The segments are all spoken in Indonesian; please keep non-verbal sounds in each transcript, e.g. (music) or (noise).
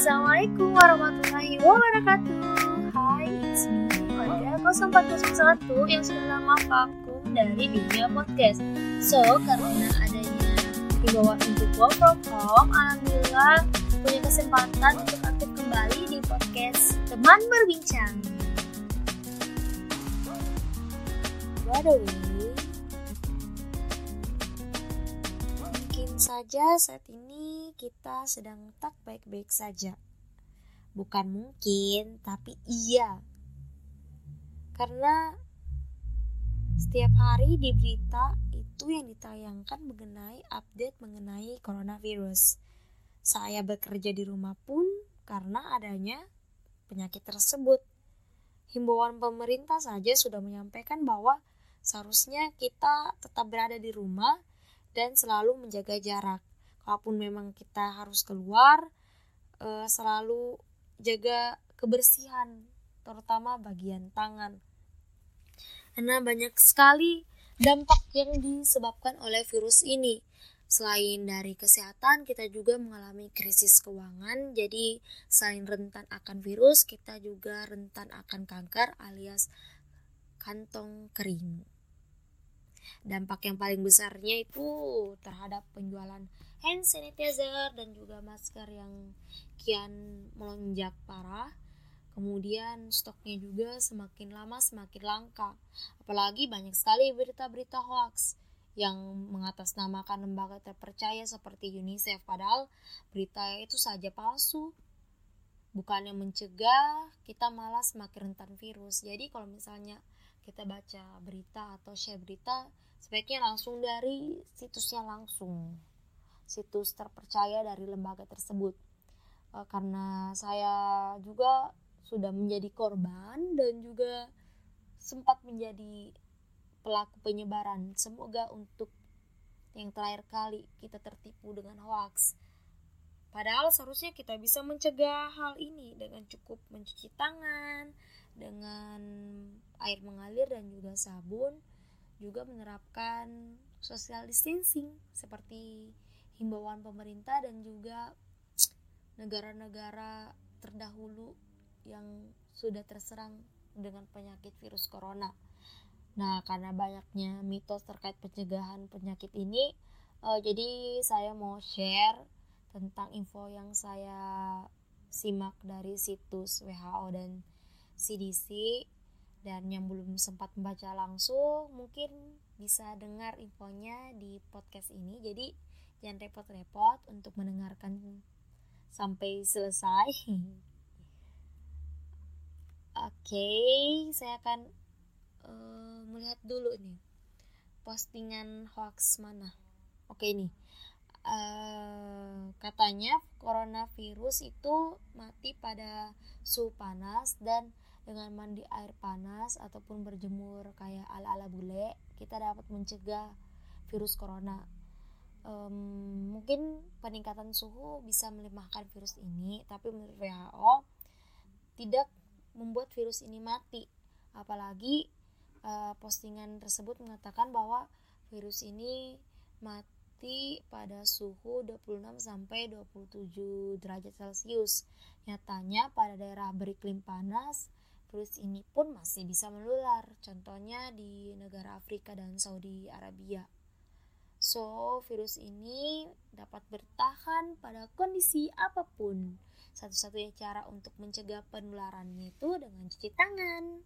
Assalamualaikum warahmatullahi wabarakatuh. Hai, it's me, Olga 0401 yang sudah lama vakum dari dunia podcast. So, karena adanya himbauan untuk work from home Alhamdulillah punya kesempatan untuk aktif kembali di podcast Teman Berbincang. By the way, mungkin saja saat ini kita sedang tak baik-baik saja. Bukan mungkin, tapi iya. Karena setiap hari di berita itu yang ditayangkan mengenai update mengenai coronavirus. Saya bekerja di rumah pun karena adanya penyakit tersebut. Himbauan pemerintah saja sudah menyampaikan bahwa seharusnya kita tetap berada di rumah dan selalu menjaga jarak. Kalaupun memang kita harus keluar, eh, selalu jaga kebersihan, terutama bagian tangan. Karena banyak sekali dampak yang disebabkan oleh virus ini. Selain dari kesehatan, kita juga mengalami krisis keuangan. Jadi, selain rentan akan virus, kita juga rentan akan kanker alias kantong kering. Dampak yang paling besarnya itu terhadap penjualan hand sanitizer dan juga masker yang kian melonjak parah. Kemudian stoknya juga semakin lama semakin langka. Apalagi banyak sekali berita-berita hoax yang mengatasnamakan lembaga terpercaya seperti UNICEF padahal berita itu saja palsu. Bukannya mencegah, kita malah semakin rentan virus. Jadi kalau misalnya kita baca berita atau share berita sebaiknya langsung dari situsnya langsung situs terpercaya dari lembaga tersebut. E, karena saya juga sudah menjadi korban dan juga sempat menjadi pelaku penyebaran. Semoga untuk yang terakhir kali kita tertipu dengan hoax. Padahal seharusnya kita bisa mencegah hal ini dengan cukup mencuci tangan, dengan air mengalir dan juga sabun, juga menerapkan social distancing seperti himbauan pemerintah dan juga negara-negara terdahulu yang sudah terserang dengan penyakit virus corona. Nah, karena banyaknya mitos terkait pencegahan penyakit ini, uh, jadi saya mau share tentang info yang saya simak dari situs WHO dan CDC dan yang belum sempat membaca langsung mungkin bisa dengar infonya di podcast ini jadi jangan repot-repot untuk mendengarkan sampai selesai. (laughs) Oke okay, saya akan uh, melihat dulu nih postingan hoax mana. Oke okay, nih uh, katanya coronavirus itu mati pada suhu panas dan dengan mandi air panas ataupun berjemur kayak ala-ala bule kita dapat mencegah virus corona um, mungkin peningkatan suhu bisa melemahkan virus ini tapi menurut WHO tidak membuat virus ini mati apalagi uh, postingan tersebut mengatakan bahwa virus ini mati pada suhu 26 sampai 27 derajat Celcius. Nyatanya pada daerah beriklim panas, virus ini pun masih bisa menular. Contohnya di negara Afrika dan Saudi Arabia. So, virus ini dapat bertahan pada kondisi apa pun. Satu-satunya cara untuk mencegah penularannya itu dengan cuci tangan,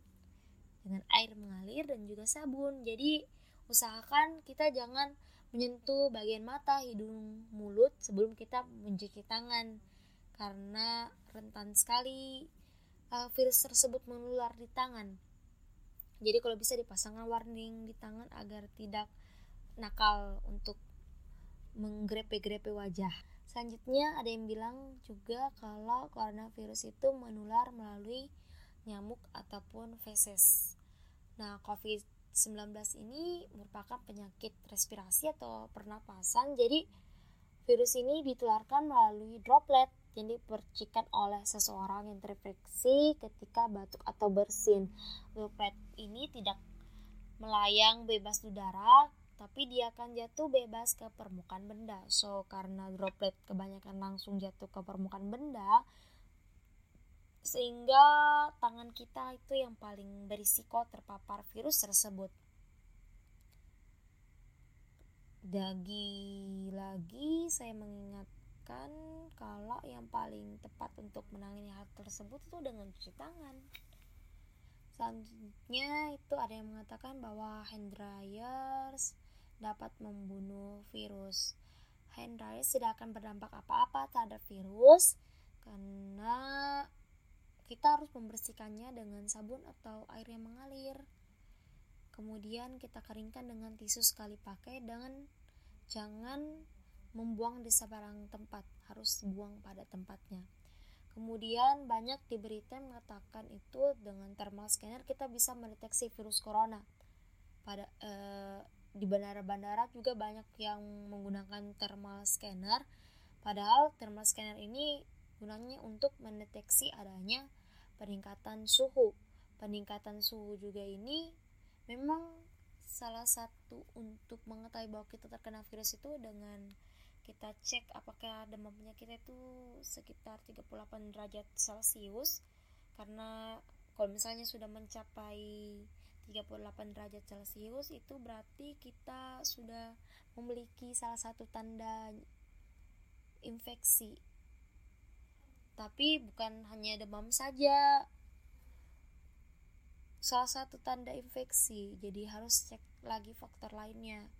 dengan air mengalir dan juga sabun. Jadi, usahakan kita jangan menyentuh bagian mata, hidung, mulut sebelum kita mencuci tangan karena rentan sekali uh, virus tersebut menular di tangan. Jadi kalau bisa dipasangkan warning di tangan agar tidak nakal untuk menggrepe-grepe wajah. Selanjutnya ada yang bilang juga kalau coronavirus itu menular melalui nyamuk ataupun feses. Nah, COVID 19 ini merupakan penyakit respirasi atau pernapasan. Jadi virus ini ditularkan melalui droplet yang dipercikan oleh seseorang yang terinfeksi ketika batuk atau bersin. Droplet ini tidak melayang bebas udara tapi dia akan jatuh bebas ke permukaan benda. So, karena droplet kebanyakan langsung jatuh ke permukaan benda, sehingga tangan kita itu yang paling berisiko terpapar virus tersebut. Lagi-lagi saya mengingatkan kalau yang paling tepat untuk menangani hal tersebut itu dengan cuci tangan. Selanjutnya itu ada yang mengatakan bahwa hand dryers dapat membunuh virus. Hand dryers tidak akan berdampak apa-apa terhadap virus karena kita harus membersihkannya dengan sabun atau air yang mengalir. Kemudian kita keringkan dengan tisu sekali pakai dan jangan membuang di sembarang tempat, harus buang pada tempatnya. Kemudian banyak di berita mengatakan itu dengan thermal scanner kita bisa mendeteksi virus corona. Pada eh, di bandara-bandara juga banyak yang menggunakan thermal scanner. Padahal thermal scanner ini gunanya untuk mendeteksi adanya peningkatan suhu. Peningkatan suhu juga ini memang salah satu untuk mengetahui bahwa kita terkena virus itu dengan kita cek apakah demam penyakit itu sekitar 38 derajat celcius karena kalau misalnya sudah mencapai 38 derajat celcius itu berarti kita sudah memiliki salah satu tanda infeksi. Tapi bukan hanya demam saja. Salah satu tanda infeksi. Jadi harus cek lagi faktor lainnya.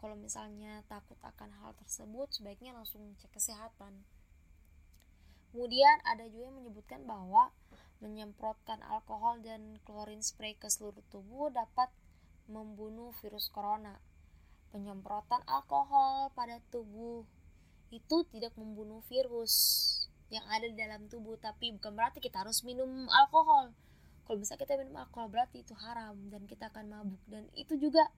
Kalau misalnya takut akan hal tersebut sebaiknya langsung cek kesehatan. Kemudian ada juga yang menyebutkan bahwa menyemprotkan alkohol dan klorin spray ke seluruh tubuh dapat membunuh virus corona penyemprotan alkohol pada tubuh itu tidak membunuh virus yang ada di dalam tubuh tapi bukan berarti kita harus minum alkohol kalau bisa kita minum alkohol berarti itu haram dan kita akan mabuk dan itu juga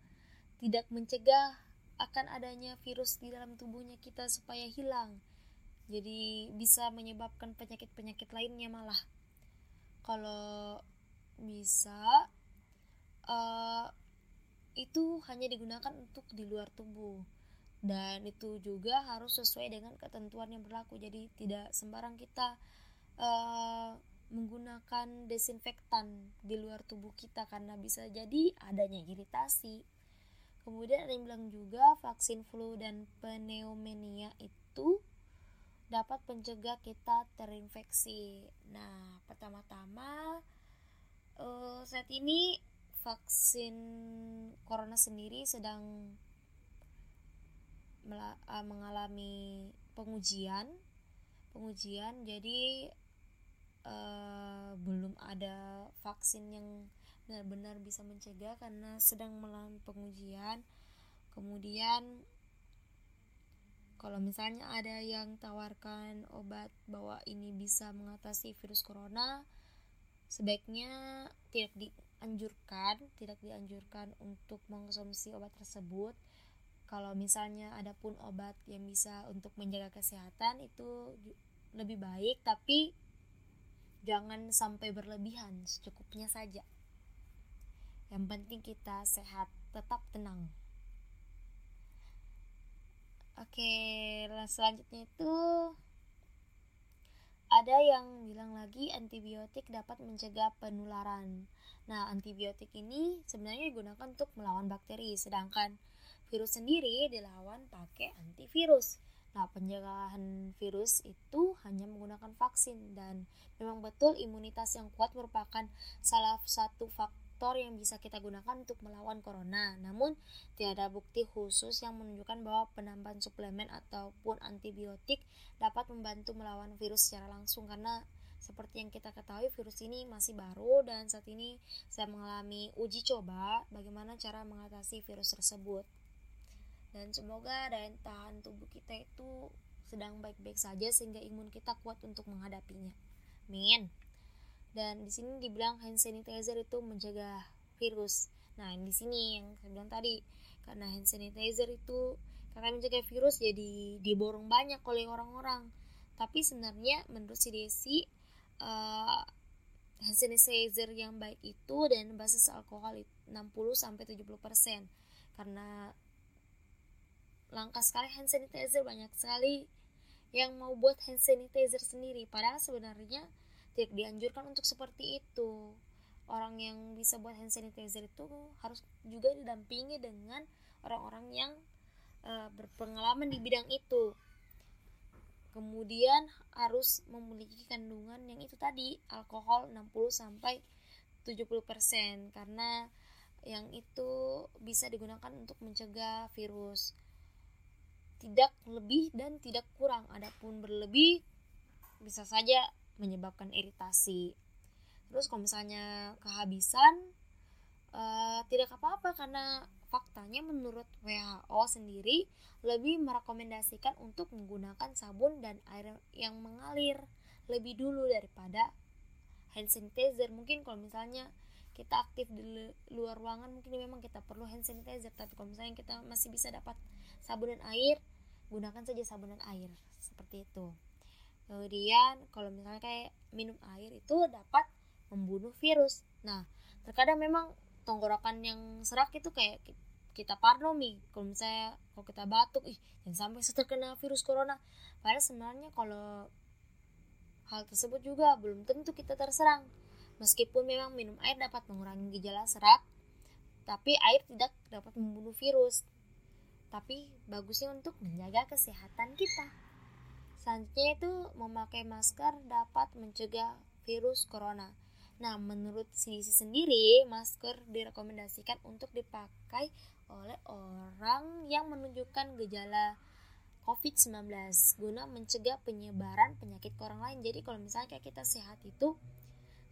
tidak mencegah akan adanya virus di dalam tubuhnya kita supaya hilang. Jadi bisa menyebabkan penyakit-penyakit lainnya malah. Kalau bisa uh, itu hanya digunakan untuk di luar tubuh. Dan itu juga harus sesuai dengan ketentuan yang berlaku. Jadi tidak sembarang kita uh, menggunakan desinfektan di luar tubuh kita karena bisa jadi adanya iritasi. Kemudian ada yang bilang juga vaksin flu dan pneumonia itu dapat mencegah kita terinfeksi. Nah, pertama-tama uh, saat ini vaksin corona sendiri sedang uh, mengalami pengujian, pengujian. Jadi uh, belum ada vaksin yang benar-benar bisa mencegah karena sedang melakukan pengujian kemudian kalau misalnya ada yang tawarkan obat bahwa ini bisa mengatasi virus corona sebaiknya tidak dianjurkan tidak dianjurkan untuk mengkonsumsi obat tersebut. Kalau misalnya ada pun obat yang bisa untuk menjaga kesehatan itu lebih baik tapi jangan sampai berlebihan secukupnya saja. Yang penting kita sehat tetap tenang oke selanjutnya itu ada yang bilang lagi antibiotik dapat mencegah penularan. Nah, antibiotik ini sebenarnya digunakan untuk melawan bakteri, sedangkan virus sendiri dilawan pakai antivirus. Nah, pencegahan virus itu hanya menggunakan vaksin dan memang betul imunitas yang kuat merupakan salah satu faktor faktor yang bisa kita gunakan untuk melawan corona. Namun, tidak ada bukti khusus yang menunjukkan bahwa penambahan suplemen ataupun antibiotik dapat membantu melawan virus secara langsung karena seperti yang kita ketahui virus ini masih baru dan saat ini saya mengalami uji coba bagaimana cara mengatasi virus tersebut. Dan semoga daya tahan tubuh kita itu sedang baik-baik saja sehingga imun kita kuat untuk menghadapinya. Amin dan di sini dibilang hand sanitizer itu mencegah virus. Nah di sini yang saya bilang tadi karena hand sanitizer itu karena mencegah virus jadi diborong banyak oleh orang-orang. Tapi sebenarnya menurut si Desi uh, hand sanitizer yang baik itu dan basis alkohol 60 sampai 70% karena langka sekali hand sanitizer banyak sekali yang mau buat hand sanitizer sendiri. Padahal sebenarnya tidak dianjurkan untuk seperti itu. Orang yang bisa buat hand sanitizer itu harus juga didampingi dengan orang-orang yang uh, berpengalaman di bidang itu. Kemudian harus memiliki kandungan yang itu tadi alkohol 60 sampai 70% karena yang itu bisa digunakan untuk mencegah virus. Tidak lebih dan tidak kurang adapun berlebih bisa saja menyebabkan iritasi. Terus kalau misalnya kehabisan uh, tidak apa-apa karena faktanya menurut WHO sendiri lebih merekomendasikan untuk menggunakan sabun dan air yang mengalir lebih dulu daripada hand sanitizer. Mungkin kalau misalnya kita aktif di luar ruangan mungkin memang kita perlu hand sanitizer. Tapi kalau misalnya kita masih bisa dapat sabun dan air gunakan saja sabun dan air. Seperti itu kemudian kalau misalnya kayak minum air itu dapat membunuh virus nah terkadang memang tenggorokan yang serak itu kayak kita parno nih kalau misalnya kalau kita batuk ih jangan sampai terkena virus corona padahal sebenarnya kalau hal tersebut juga belum tentu kita terserang Meskipun memang minum air dapat mengurangi gejala serak, tapi air tidak dapat membunuh virus. Tapi bagusnya untuk menjaga kesehatan kita. Selanjutnya itu memakai masker dapat mencegah virus corona. Nah, menurut CDC sendiri, masker direkomendasikan untuk dipakai oleh orang yang menunjukkan gejala COVID-19 guna mencegah penyebaran penyakit ke orang lain. Jadi kalau misalnya kayak kita sehat itu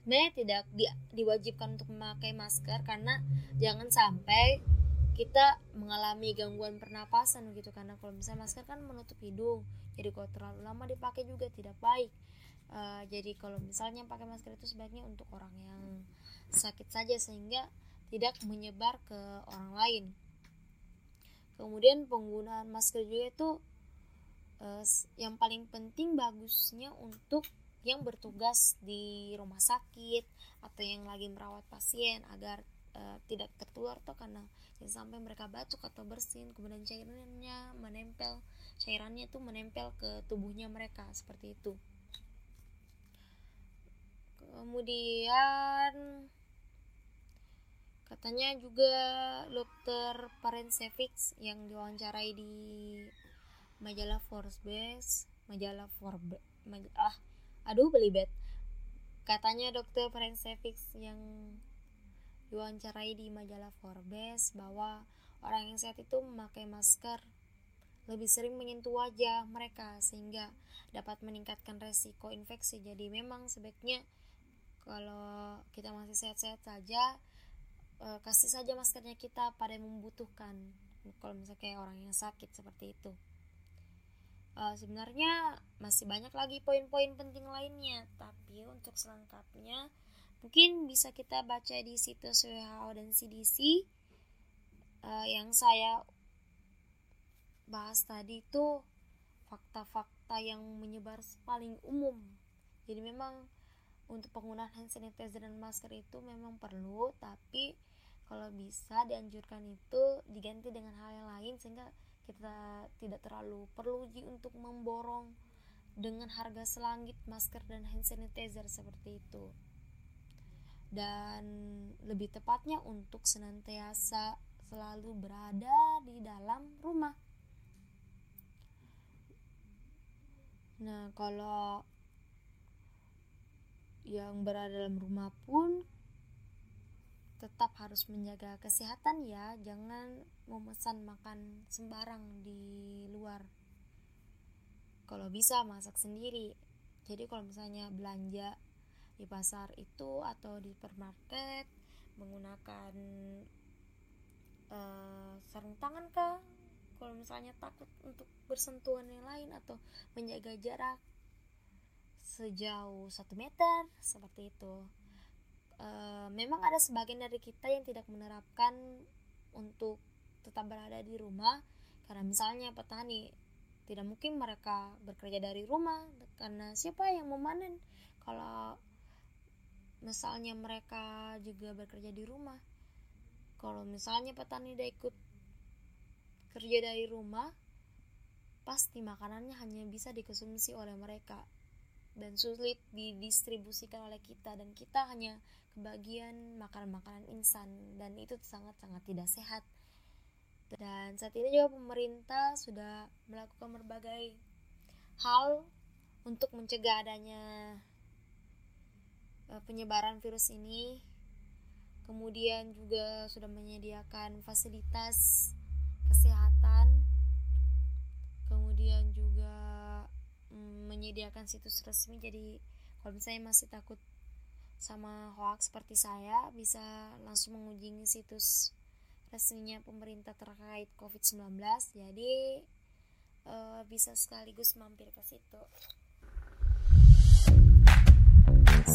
sebenarnya tidak di, diwajibkan untuk memakai masker karena jangan sampai kita mengalami gangguan pernapasan gitu karena kalau misalnya masker kan menutup hidung jadi kalau terlalu lama dipakai juga tidak baik. Uh, jadi kalau misalnya pakai masker itu sebaiknya untuk orang yang sakit saja sehingga tidak menyebar ke orang lain. Kemudian penggunaan masker juga itu uh, yang paling penting bagusnya untuk yang bertugas di rumah sakit atau yang lagi merawat pasien agar uh, tidak tertular tuh karena jangan sampai mereka batuk atau bersin kemudian cairannya menempel cairannya itu menempel ke tubuhnya mereka seperti itu. Kemudian katanya juga dokter Parensevix yang diwawancarai di majalah Forbes majalah Forbes ah aduh belibet. Katanya dokter Frensevix yang diwawancarai di majalah Forbes bahwa orang yang sehat itu memakai masker. Lebih sering menyentuh wajah mereka sehingga dapat meningkatkan resiko infeksi. Jadi memang sebaiknya kalau kita masih sehat-sehat saja eh, kasih saja maskernya kita pada yang membutuhkan. Kalau misalnya kayak orang yang sakit seperti itu. Uh, sebenarnya masih banyak lagi poin-poin penting lainnya. Tapi untuk selengkapnya mungkin bisa kita baca di situs WHO dan CDC uh, eh, yang saya bahas tadi itu fakta-fakta yang menyebar paling umum. Jadi memang untuk penggunaan hand sanitizer dan masker itu memang perlu tapi kalau bisa dianjurkan itu diganti dengan hal yang lain sehingga kita tidak terlalu perlu untuk memborong dengan harga selangit masker dan hand sanitizer seperti itu dan lebih tepatnya untuk senantiasa selalu berada di dalam rumah. Nah kalau yang berada dalam rumah pun tetap harus menjaga kesehatan ya. Jangan memesan makan sembarang di luar. Kalau bisa masak sendiri. Jadi kalau misalnya belanja di pasar itu atau di supermarket menggunakan uh, sarung tangan kah? Kalau misalnya takut untuk bersentuhan yang lain atau menjaga jarak sejauh satu meter seperti itu. Eh, memang ada sebagian dari kita yang tidak menerapkan untuk tetap berada di rumah. Karena misalnya petani tidak mungkin mereka bekerja dari rumah karena siapa yang memanen? Kalau misalnya mereka juga bekerja di rumah kalau misalnya petani tidak ikut kerja dari rumah pasti makanannya hanya bisa dikonsumsi oleh mereka dan sulit didistribusikan oleh kita dan kita hanya kebagian makanan-makanan instan dan itu sangat-sangat tidak sehat. Dan saat ini juga pemerintah sudah melakukan berbagai hal untuk mencegah adanya penyebaran virus ini. Kemudian juga sudah menyediakan fasilitas kesehatan. Kemudian juga mm, menyediakan situs resmi. Jadi kalau misalnya masih takut sama hoax seperti saya bisa langsung mengunjungi situs resminya pemerintah terkait COVID-19 jadi uh, bisa sekaligus mampir ke situ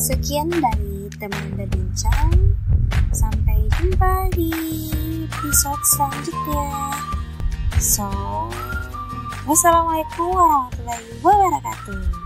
Sekian dari teman berbincang Sampai jumpa di episode selanjutnya So Wassalamualaikum warahmatullahi wabarakatuh.